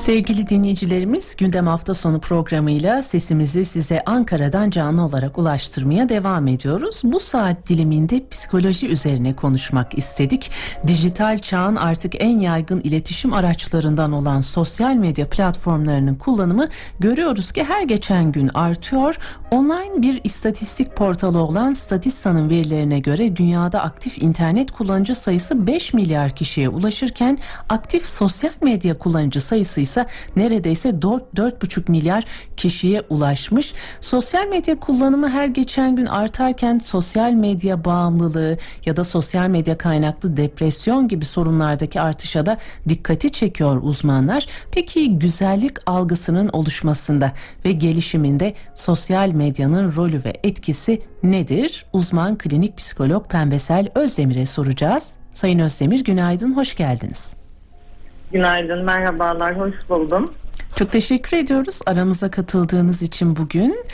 Sevgili dinleyicilerimiz gündem hafta sonu programıyla sesimizi size Ankara'dan canlı olarak ulaştırmaya devam ediyoruz. Bu saat diliminde psikoloji üzerine konuşmak istedik. Dijital çağın artık en yaygın iletişim araçlarından olan sosyal medya platformlarının kullanımı görüyoruz ki her geçen gün artıyor. Online bir istatistik portalı olan Statista'nın verilerine göre dünyada aktif internet kullanıcı sayısı 5 milyar kişiye ulaşırken aktif sosyal medya kullanıcı sayısı ise neredeyse 4 4,5 milyar kişiye ulaşmış. Sosyal medya kullanımı her geçen gün artarken sosyal medya bağımlılığı ya da sosyal medya kaynaklı depresyon gibi sorunlardaki artışa da dikkati çekiyor uzmanlar. Peki güzellik algısının oluşmasında ve gelişiminde sosyal medyanın rolü ve etkisi nedir? Uzman klinik psikolog Pembesel Özdemir'e soracağız. Sayın Özdemir günaydın, hoş geldiniz. Günaydın, merhabalar, hoş buldum. Çok teşekkür ediyoruz aramıza katıldığınız için bugün.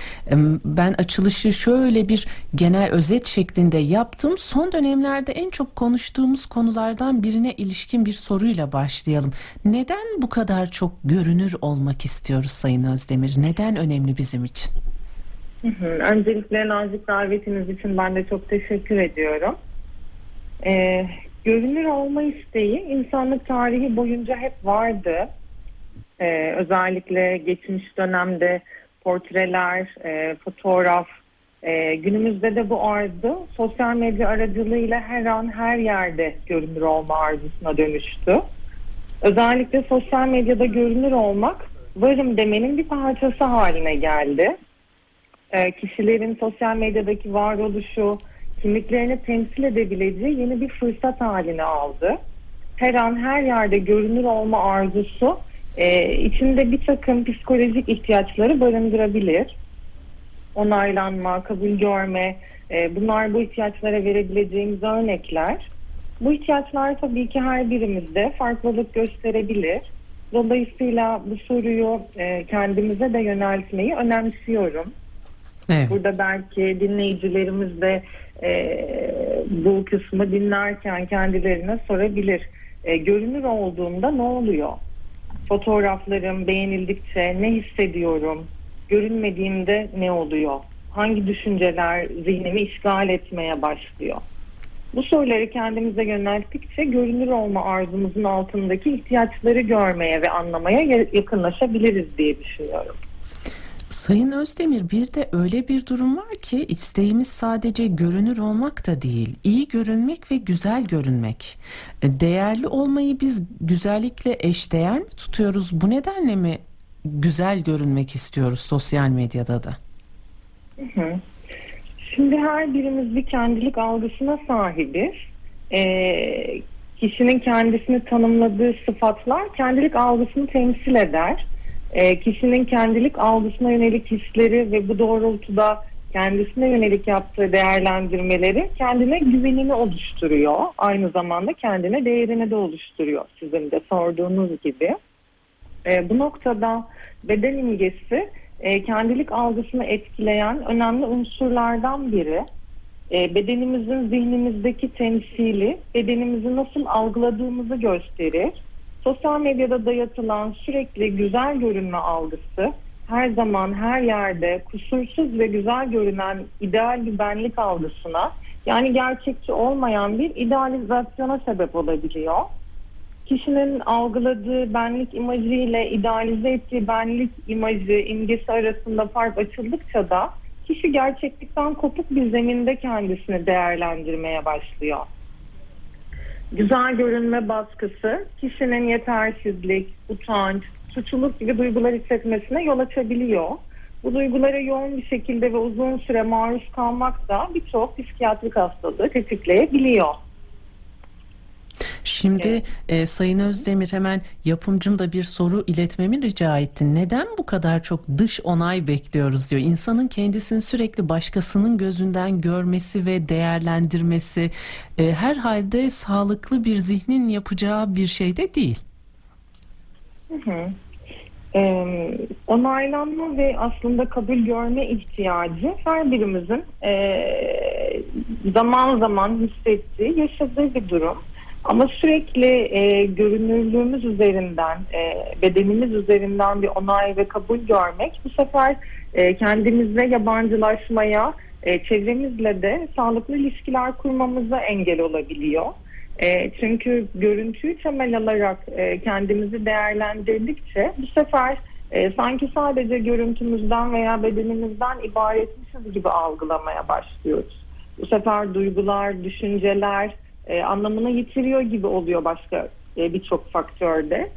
Ben açılışı şöyle bir genel özet şeklinde yaptım. Son dönemlerde en çok konuştuğumuz konulardan birine ilişkin bir soruyla başlayalım. Neden bu kadar çok görünür olmak istiyoruz Sayın Özdemir? Neden önemli bizim için? Öncelikle nazik davetiniz için ben de çok teşekkür ediyorum. Ee, görünür olma isteği insanlık tarihi boyunca hep vardı. Ee, özellikle geçmiş dönemde portreler, e, fotoğraf, e, günümüzde de bu arzu sosyal medya aracılığıyla her an her yerde görünür olma arzusuna dönüştü. Özellikle sosyal medyada görünür olmak varım demenin bir parçası haline geldi. E, kişilerin sosyal medyadaki varoluşu, kimliklerini temsil edebileceği yeni bir fırsat haline aldı. Her an her yerde görünür olma arzusu e, içinde bir takım psikolojik ihtiyaçları barındırabilir. Onaylanma, kabul görme, e, bunlar bu ihtiyaçlara verebileceğimiz örnekler. Bu ihtiyaçlar tabii ki her birimizde farklılık gösterebilir. Dolayısıyla bu soruyu e, kendimize de yöneltmeyi önemsiyorum. Evet. Burada belki dinleyicilerimiz de e, bu kısmı dinlerken kendilerine sorabilir. E, görünür olduğunda ne oluyor? Fotoğraflarım beğenildikçe ne hissediyorum? Görünmediğimde ne oluyor? Hangi düşünceler zihnimi işgal etmeye başlıyor? Bu soruları kendimize yönelttikçe görünür olma arzumuzun altındaki ihtiyaçları görmeye ve anlamaya yakınlaşabiliriz diye düşünüyorum. Sayın Özdemir bir de öyle bir durum var ki isteğimiz sadece görünür olmak da değil, iyi görünmek ve güzel görünmek. E, değerli olmayı biz güzellikle eşdeğer mi tutuyoruz? Bu nedenle mi güzel görünmek istiyoruz sosyal medyada da? Şimdi her birimiz bir kendilik algısına sahibiz. Ee, kişinin kendisini tanımladığı sıfatlar kendilik algısını temsil eder e, kişinin kendilik algısına yönelik hisleri ve bu doğrultuda kendisine yönelik yaptığı değerlendirmeleri kendine güvenini oluşturuyor. Aynı zamanda kendine değerini de oluşturuyor sizin de sorduğunuz gibi. E, bu noktada beden imgesi e, kendilik algısını etkileyen önemli unsurlardan biri. E, bedenimizin zihnimizdeki temsili bedenimizi nasıl algıladığımızı gösterir sosyal medyada dayatılan sürekli güzel görünme algısı her zaman her yerde kusursuz ve güzel görünen ideal bir benlik algısına yani gerçekçi olmayan bir idealizasyona sebep olabiliyor. Kişinin algıladığı benlik imajı ile idealize ettiği benlik imajı imgesi arasında fark açıldıkça da kişi gerçeklikten kopuk bir zeminde kendisini değerlendirmeye başlıyor. Güzel görünme baskısı kişinin yetersizlik, utanç, suçluluk gibi duygular hissetmesine yol açabiliyor. Bu duygulara yoğun bir şekilde ve uzun süre maruz kalmak da birçok psikiyatrik hastalığı tetikleyebiliyor. Şimdi evet. e, Sayın Özdemir hemen yapımcım da bir soru iletmemi rica etti. Neden bu kadar çok dış onay bekliyoruz diyor. İnsanın kendisini sürekli başkasının gözünden görmesi ve değerlendirmesi e, herhalde sağlıklı bir zihnin yapacağı bir şey de değil. Hı hı. Ee, onaylanma ve aslında kabul görme ihtiyacı her birimizin e, zaman zaman hissettiği, yaşadığı bir durum. Ama sürekli e, görünürlüğümüz üzerinden, e, bedenimiz üzerinden bir onay ve kabul görmek bu sefer e, kendimizle yabancılaşmaya, e, çevremizle de sağlıklı ilişkiler kurmamıza engel olabiliyor. E, çünkü görüntüyü temel alarak e, kendimizi değerlendirdikçe bu sefer e, sanki sadece görüntümüzden veya bedenimizden ibaretmişiz gibi algılamaya başlıyoruz. Bu sefer duygular, düşünceler e, anlamını yitiriyor gibi oluyor başka e, birçok faktörde.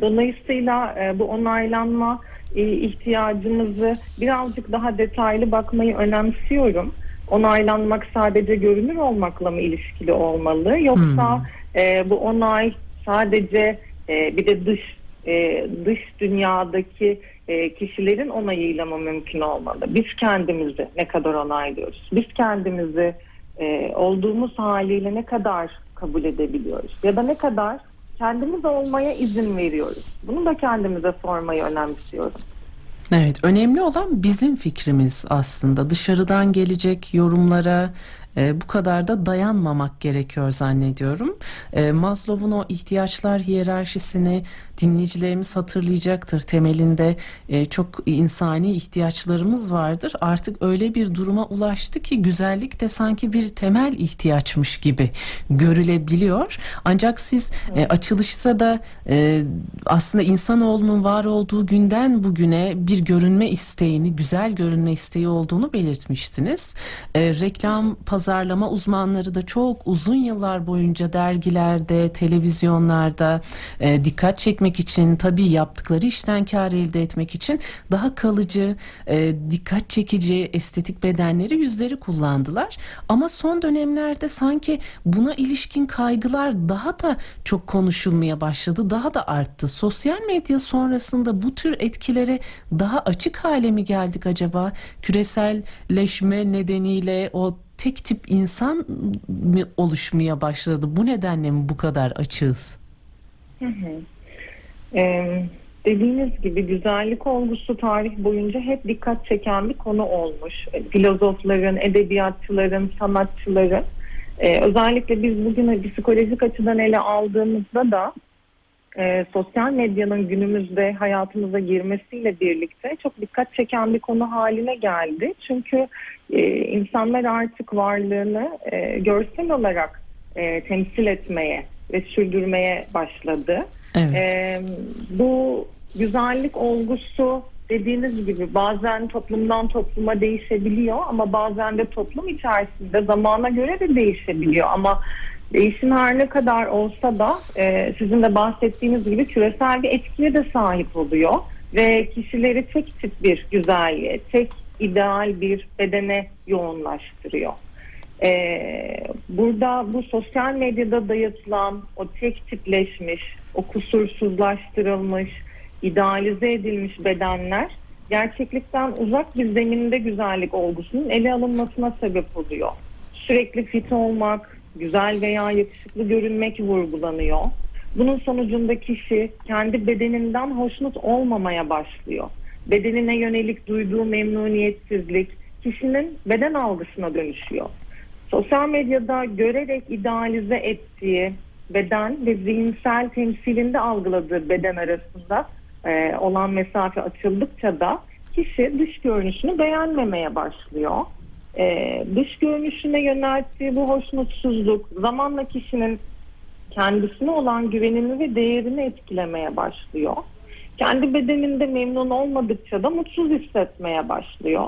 Dolayısıyla e, bu onaylanma e, ihtiyacımızı birazcık daha detaylı bakmayı önemsiyorum. Onaylanmak sadece görünür olmakla mı ilişkili olmalı yoksa hmm. e, bu onay sadece e, bir de dış e, dış dünyadaki e, kişilerin onayıyla mı mümkün olmalı? Biz kendimizi ne kadar onaylıyoruz? Biz kendimizi e, olduğumuz haliyle ne kadar kabul edebiliyoruz? Ya da ne kadar kendimiz olmaya izin veriyoruz? Bunu da kendimize sormayı önemsiyorum. Evet, önemli olan bizim fikrimiz aslında. Dışarıdan gelecek yorumlara, e, bu kadar da dayanmamak gerekiyor zannediyorum. E, Maslow'un o ihtiyaçlar hiyerarşisini dinleyicilerimiz hatırlayacaktır. Temelinde e, çok insani ihtiyaçlarımız vardır. Artık öyle bir duruma ulaştı ki güzellik de sanki bir temel ihtiyaçmış gibi görülebiliyor. Ancak siz e, açılışta da e, aslında insanoğlunun var olduğu günden bugüne bir görünme isteğini, güzel görünme isteği olduğunu belirtmiştiniz. E, reklam pazarlama uzmanları da çok uzun yıllar boyunca dergilerde, televizyonlarda e, dikkat çekmek etmek için tabii yaptıkları işten kar elde etmek için daha kalıcı, e, dikkat çekici estetik bedenleri yüzleri kullandılar. Ama son dönemlerde sanki buna ilişkin kaygılar daha da çok konuşulmaya başladı, daha da arttı. Sosyal medya sonrasında bu tür etkilere daha açık hale mi geldik acaba? Küreselleşme nedeniyle o tek tip insan mı oluşmaya başladı? Bu nedenle mi bu kadar açığız? Hı hı. Ee, dediğiniz gibi güzellik olgusu tarih boyunca hep dikkat çeken bir konu olmuş. Filozofların, edebiyatçıların, sanatçıların. Ee, özellikle biz bugün psikolojik açıdan ele aldığımızda da e, sosyal medyanın günümüzde hayatımıza girmesiyle birlikte çok dikkat çeken bir konu haline geldi. Çünkü e, insanlar artık varlığını e, görsel olarak e, temsil etmeye ve sürdürmeye başladı. Evet. E, bu güzellik olgusu dediğiniz gibi bazen toplumdan topluma değişebiliyor ama bazen de toplum içerisinde zamana göre de değişebiliyor ama değişim her ne kadar olsa da e, sizin de bahsettiğiniz gibi küresel bir etkiye de sahip oluyor ve kişileri tek tip bir güzelliğe, tek ideal bir bedene yoğunlaştırıyor. Ee, burada bu sosyal medyada dayatılan o tek tipleşmiş, o kusursuzlaştırılmış, idealize edilmiş bedenler gerçeklikten uzak bir zeminde güzellik olgusunun ele alınmasına sebep oluyor. Sürekli fit olmak, güzel veya yakışıklı görünmek vurgulanıyor. Bunun sonucunda kişi kendi bedeninden hoşnut olmamaya başlıyor. Bedenine yönelik duyduğu memnuniyetsizlik kişinin beden algısına dönüşüyor. Sosyal medyada görerek idealize ettiği beden ve zihinsel temsilinde algıladığı beden arasında e, olan mesafe açıldıkça da kişi dış görünüşünü beğenmemeye başlıyor. E, dış görünüşüne yönelttiği bu hoşnutsuzluk zamanla kişinin kendisine olan güvenini ve değerini etkilemeye başlıyor. Kendi bedeninde memnun olmadıkça da mutsuz hissetmeye başlıyor.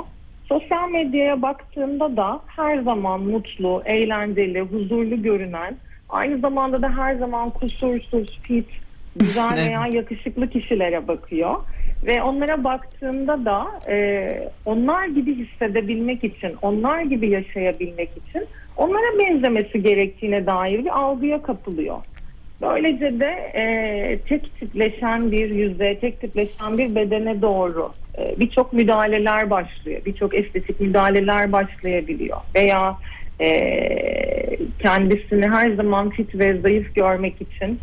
Sosyal medyaya baktığımda da her zaman mutlu, eğlenceli, huzurlu görünen, aynı zamanda da her zaman kusursuz, fit, güzel veya yakışıklı kişilere bakıyor. Ve onlara baktığımda da e, onlar gibi hissedebilmek için, onlar gibi yaşayabilmek için onlara benzemesi gerektiğine dair bir algıya kapılıyor. Böylece de e, tek tipleşen bir yüze, tek tipleşen bir bedene doğru birçok müdahaleler başlıyor. Birçok estetik müdahaleler başlayabiliyor. Veya e, kendisini her zaman fit ve zayıf görmek için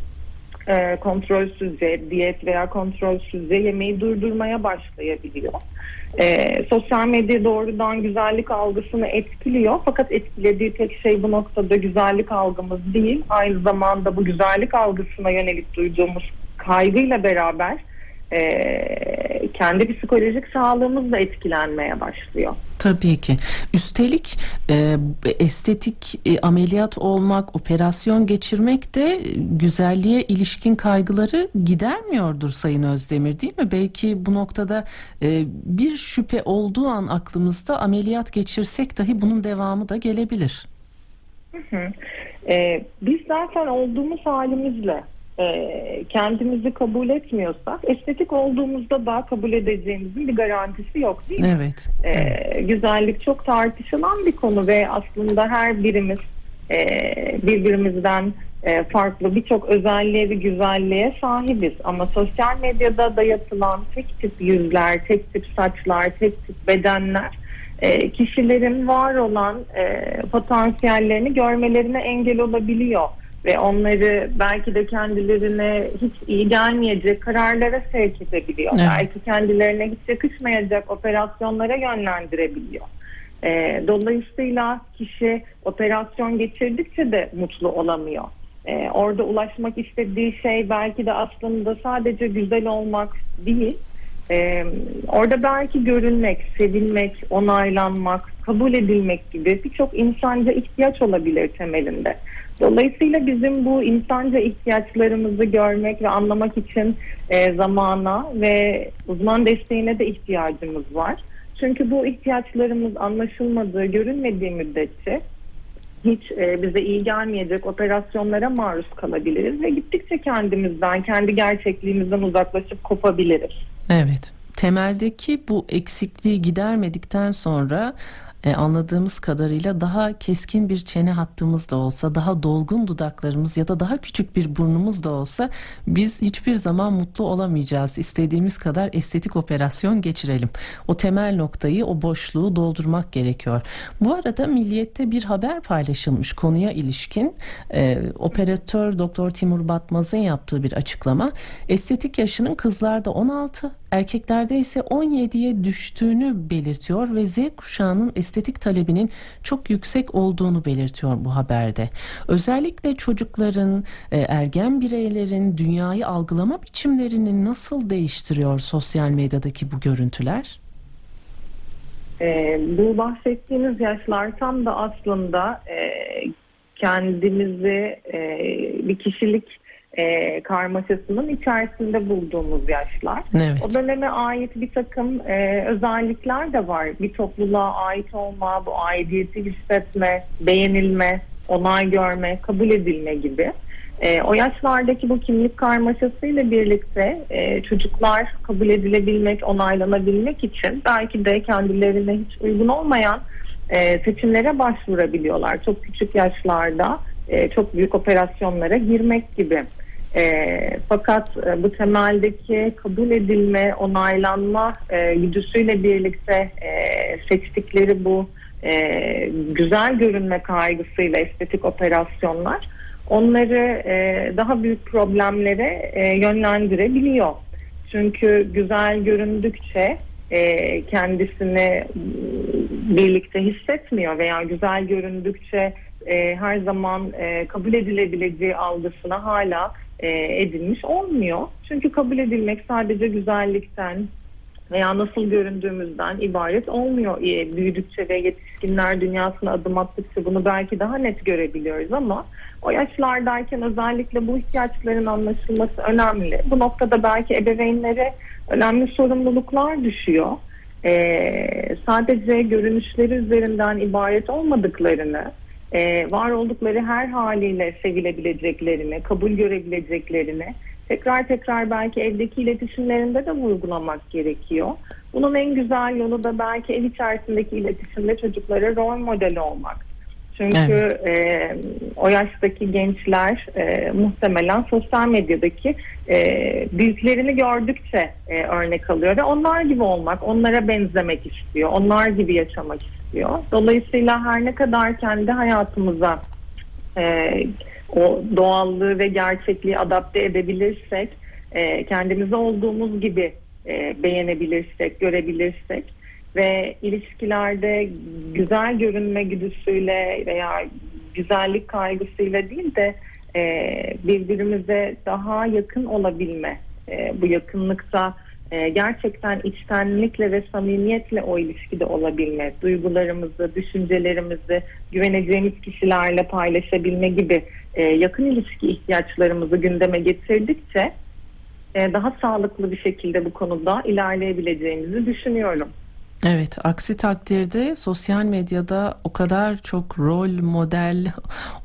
e, kontrolsüzce, diyet veya kontrolsüzce yemeği durdurmaya başlayabiliyor. E, sosyal medya doğrudan güzellik algısını etkiliyor. Fakat etkilediği tek şey bu noktada güzellik algımız değil. Aynı zamanda bu güzellik algısına yönelik duyduğumuz kaygıyla beraber e, kendi psikolojik sağlığımız da etkilenmeye başlıyor. Tabii ki. Üstelik e, estetik e, ameliyat olmak, operasyon geçirmek de güzelliğe ilişkin kaygıları gidermiyordur Sayın Özdemir değil mi? Belki bu noktada e, bir şüphe olduğu an aklımızda ameliyat geçirsek dahi bunun devamı da gelebilir. Hı hı. E, biz zaten olduğumuz halimizle e, kendimizi kabul etmiyorsak estetik olduğumuzda daha kabul edeceğimizin bir garantisi yok değil mi? Evet. E, güzellik çok tartışılan bir konu ve aslında her birimiz e, birbirimizden e, farklı birçok özelliğe ve güzelliğe sahibiz. Ama sosyal medyada dayatılan tek tip yüzler, tek tip saçlar, tek tip bedenler e, kişilerin var olan e, potansiyellerini görmelerine engel olabiliyor ve onları belki de kendilerine hiç iyi gelmeyecek kararlara sevk edebiliyor. Evet. Belki kendilerine hiç yakışmayacak operasyonlara yönlendirebiliyor. E, dolayısıyla kişi operasyon geçirdikçe de mutlu olamıyor. E, orada ulaşmak istediği şey belki de aslında sadece güzel olmak değil. E, orada belki görünmek, sevilmek, onaylanmak, kabul edilmek gibi birçok insanca ihtiyaç olabilir temelinde. Dolayısıyla bizim bu insanca ihtiyaçlarımızı görmek ve anlamak için e, zamana ve uzman desteğine de ihtiyacımız var. Çünkü bu ihtiyaçlarımız anlaşılmadığı, görünmediği müddetçe hiç e, bize iyi gelmeyecek operasyonlara maruz kalabiliriz ve gittikçe kendimizden, kendi gerçekliğimizden uzaklaşıp kopabiliriz. Evet. Temeldeki bu eksikliği gidermedikten sonra e, anladığımız kadarıyla daha keskin bir çene hattımız da olsa, daha dolgun dudaklarımız ya da daha küçük bir burnumuz da olsa biz hiçbir zaman mutlu olamayacağız. İstediğimiz kadar estetik operasyon geçirelim. O temel noktayı, o boşluğu doldurmak gerekiyor. Bu arada Milliyet'te bir haber paylaşılmış konuya ilişkin. E, operatör Doktor Timur Batmaz'ın yaptığı bir açıklama. Estetik yaşının kızlarda 16, erkeklerde ise 17'ye düştüğünü belirtiyor ve Z kuşağının estetik talebinin çok yüksek olduğunu belirtiyor bu haberde. Özellikle çocukların, e, ergen bireylerin dünyayı algılama biçimlerini nasıl değiştiriyor sosyal medyadaki bu görüntüler? E, bu bahsettiğiniz yaşlar tam da aslında e, kendimizi e, bir kişilik e, karmaşasının içerisinde bulduğumuz yaşlar. Evet. O döneme ait bir takım e, özellikler de var. Bir topluluğa ait olma, bu aidiyeti hissetme, beğenilme, onay görme, kabul edilme gibi. E, o yaşlardaki bu kimlik karmaşasıyla birlikte e, çocuklar kabul edilebilmek, onaylanabilmek için belki de kendilerine hiç uygun olmayan e, seçimlere başvurabiliyorlar. Çok küçük yaşlarda e, çok büyük operasyonlara girmek gibi. E, fakat e, bu temeldeki kabul edilme, onaylanma e, güdüsüyle birlikte e, seçtikleri bu e, güzel görünme kaygısıyla estetik operasyonlar onları e, daha büyük problemlere e, yönlendirebiliyor. Çünkü güzel göründükçe e, kendisini birlikte hissetmiyor veya güzel göründükçe e, her zaman e, kabul edilebileceği algısına hala e, edilmiş olmuyor. Çünkü kabul edilmek sadece güzellikten veya nasıl göründüğümüzden ibaret olmuyor. E, büyüdükçe ve yetişkinler dünyasına adım attıkça bunu belki daha net görebiliyoruz ama o yaşlardayken özellikle bu ihtiyaçların anlaşılması önemli. Bu noktada belki ebeveynlere önemli sorumluluklar düşüyor. Ee, sadece görünüşleri üzerinden ibaret olmadıklarını e, var oldukları her haliyle sevilebileceklerini, kabul görebileceklerini tekrar tekrar belki evdeki iletişimlerinde de vurgulamak gerekiyor. Bunun en güzel yolu da belki ev içerisindeki iletişimde çocuklara rol model olmak. Çünkü evet. e, o yaştaki gençler e, muhtemelen sosyal medyadaki e, büyüklerini gördükçe e, örnek alıyor ve onlar gibi olmak, onlara benzemek istiyor, onlar gibi yaşamak istiyor. Dolayısıyla her ne kadar kendi hayatımıza e, o doğallığı ve gerçekliği adapte edebilirsek, e, kendimizi olduğumuz gibi e, beğenebilirsek, görebilirsek ve ilişkilerde güzel görünme güdüsüyle veya güzellik kaygısıyla değil de e, birbirimize daha yakın olabilme, e, bu yakınlıkta e, gerçekten içtenlikle ve samimiyetle o ilişkide olabilme, duygularımızı, düşüncelerimizi güveneceğimiz kişilerle paylaşabilme gibi e, yakın ilişki ihtiyaçlarımızı gündeme getirdikçe e, daha sağlıklı bir şekilde bu konuda ilerleyebileceğimizi düşünüyorum. Evet, aksi takdirde sosyal medyada o kadar çok rol model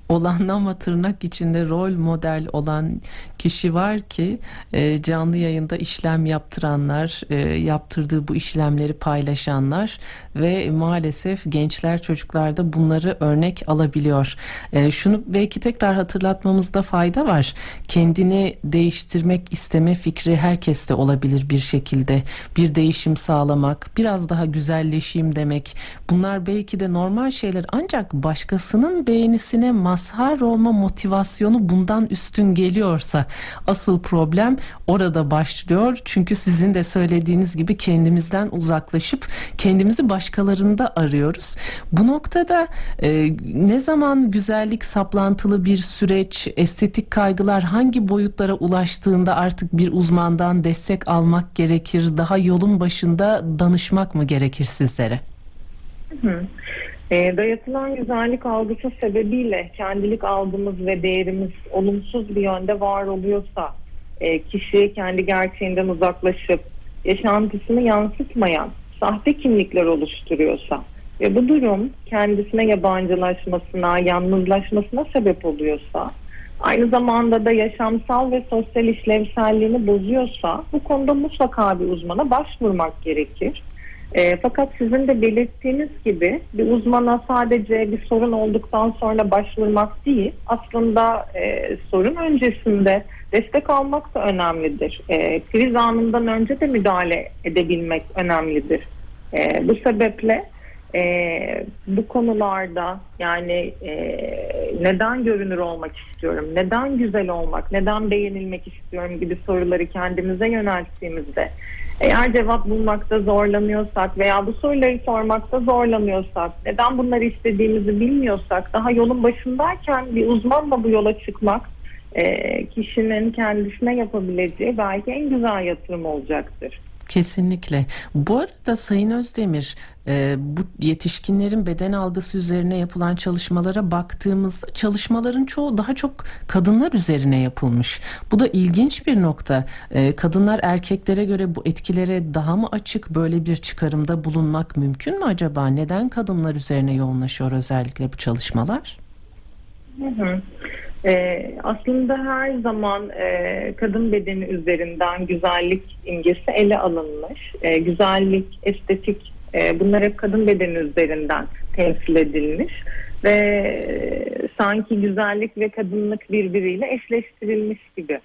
olan ama tırnak içinde rol model olan kişi var ki e, canlı yayında işlem yaptıranlar, e, yaptırdığı bu işlemleri paylaşanlar ve maalesef gençler çocuklar da bunları örnek alabiliyor. E, şunu belki tekrar hatırlatmamızda fayda var. Kendini değiştirmek isteme fikri herkeste olabilir bir şekilde. Bir değişim sağlamak, biraz daha güzelleşeyim demek. Bunlar belki de normal şeyler ancak başkasının beğenisine mazhar olma motivasyonu bundan üstün geliyorsa asıl problem orada başlıyor. Çünkü sizin de söylediğiniz gibi kendimizden uzaklaşıp kendimizi başkalarında arıyoruz. Bu noktada e, ne zaman güzellik saplantılı bir süreç, estetik kaygılar hangi boyutlara ulaştığında artık bir uzmandan destek almak gerekir? Daha yolun başında danışmak mı gerekir sizlere? Hı. E, dayatılan güzellik algısı sebebiyle kendilik algımız ve değerimiz olumsuz bir yönde var oluyorsa, e, kişi kendi gerçeğinden uzaklaşıp yaşantısını yansıtmayan sahte kimlikler oluşturuyorsa ve bu durum kendisine yabancılaşmasına, yalnızlaşmasına sebep oluyorsa, aynı zamanda da yaşamsal ve sosyal işlevselliğini bozuyorsa bu konuda mutlaka bir uzmana başvurmak gerekir. E, fakat sizin de belirttiğiniz gibi bir uzmana sadece bir sorun olduktan sonra başvurmak değil, aslında e, sorun öncesinde destek almak da önemlidir. E, kriz anından önce de müdahale edebilmek önemlidir. E, bu sebeple e, bu konularda yani e, neden görünür olmak istiyorum, neden güzel olmak, neden beğenilmek istiyorum gibi soruları kendimize yönelttiğimizde eğer cevap bulmakta zorlanıyorsak veya bu soruları sormakta zorlanıyorsak, neden bunları istediğimizi bilmiyorsak, daha yolun başındayken bir uzmanla bu yola çıkmak e, kişinin kendisine yapabileceği belki en güzel yatırım olacaktır. Kesinlikle. Bu arada Sayın Özdemir e, bu yetişkinlerin beden algısı üzerine yapılan çalışmalara baktığımız çalışmaların çoğu daha çok kadınlar üzerine yapılmış. Bu da ilginç bir nokta. E, kadınlar erkeklere göre bu etkilere daha mı açık böyle bir çıkarımda bulunmak mümkün mü acaba? Neden kadınlar üzerine yoğunlaşıyor özellikle bu çalışmalar? Hı. Ee, aslında her zaman e, kadın bedeni üzerinden güzellik imgesi ele alınmış. E, güzellik, estetik e, bunlar hep kadın bedeni üzerinden temsil edilmiş ve e, sanki güzellik ve kadınlık birbiriyle eşleştirilmiş gibi.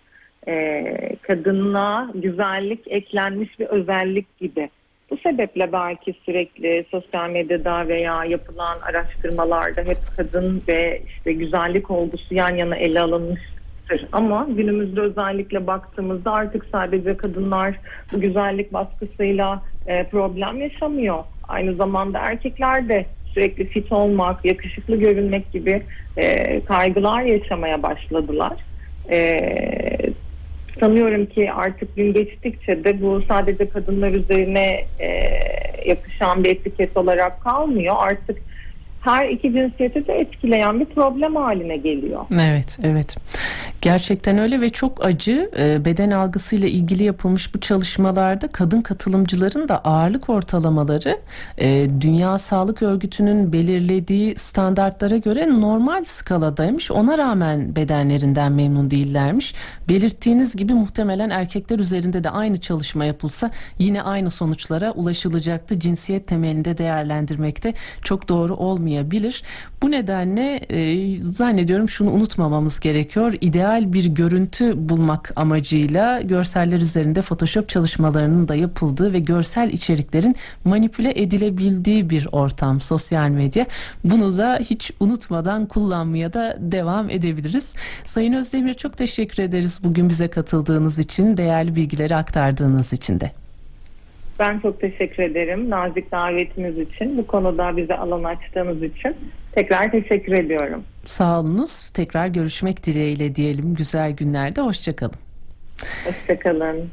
E, kadınlığa güzellik eklenmiş bir özellik gibi bu sebeple belki sürekli sosyal medyada veya yapılan araştırmalarda hep kadın ve işte güzellik olgusu yan yana ele alınmıştır. Ama günümüzde özellikle baktığımızda artık sadece kadınlar bu güzellik baskısıyla e, problem yaşamıyor. Aynı zamanda erkekler de sürekli fit olmak, yakışıklı görünmek gibi e, kaygılar yaşamaya başladılar. E, sanıyorum ki artık gün geçtikçe de bu sadece kadınlar üzerine e, yapışan bir etiket olarak kalmıyor. Artık her iki cinsiyeti de etkileyen bir problem haline geliyor. Evet, evet. Gerçekten öyle ve çok acı e, beden algısıyla ilgili yapılmış bu çalışmalarda kadın katılımcıların da ağırlık ortalamaları e, Dünya Sağlık Örgütü'nün belirlediği standartlara göre normal skaladaymış. Ona rağmen bedenlerinden memnun değillermiş. Belirttiğiniz gibi muhtemelen erkekler üzerinde de aynı çalışma yapılsa yine aynı sonuçlara ulaşılacaktı. Cinsiyet temelinde değerlendirmekte çok doğru olmayabilir. Bu nedenle e, zannediyorum şunu unutmamamız gerekiyor. İdeal bir görüntü bulmak amacıyla görseller üzerinde Photoshop çalışmalarının da yapıldığı ve görsel içeriklerin manipüle edilebildiği bir ortam sosyal medya. Bunu da hiç unutmadan kullanmaya da devam edebiliriz. Sayın Özdemir çok teşekkür ederiz bugün bize katıldığınız için, değerli bilgileri aktardığınız için de. Ben çok teşekkür ederim nazik davetiniz için. Bu konuda bize alan açtığınız için tekrar teşekkür ediyorum. Sağ olunuz. Tekrar görüşmek dileğiyle diyelim. Güzel günlerde. Hoşçakalın. Hoşçakalın.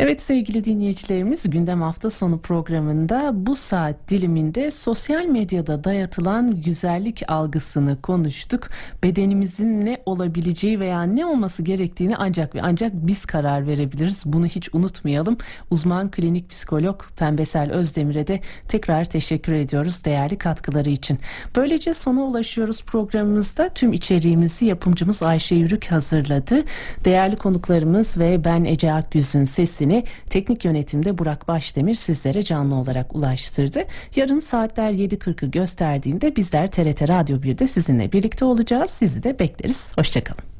Evet sevgili dinleyicilerimiz gündem hafta sonu programında bu saat diliminde sosyal medyada dayatılan güzellik algısını konuştuk. Bedenimizin ne olabileceği veya ne olması gerektiğini ancak ve ancak biz karar verebiliriz. Bunu hiç unutmayalım. Uzman klinik psikolog Pembesel Özdemir'e de tekrar teşekkür ediyoruz değerli katkıları için. Böylece sona ulaşıyoruz programımızda. Tüm içeriğimizi yapımcımız Ayşe Yürük hazırladı. Değerli konuklarımız ve ben Ece Akgüz'ün sesini sesini teknik yönetimde Burak Başdemir sizlere canlı olarak ulaştırdı. Yarın saatler 7.40'ı gösterdiğinde bizler TRT Radyo 1'de sizinle birlikte olacağız. Sizi de bekleriz. Hoşçakalın.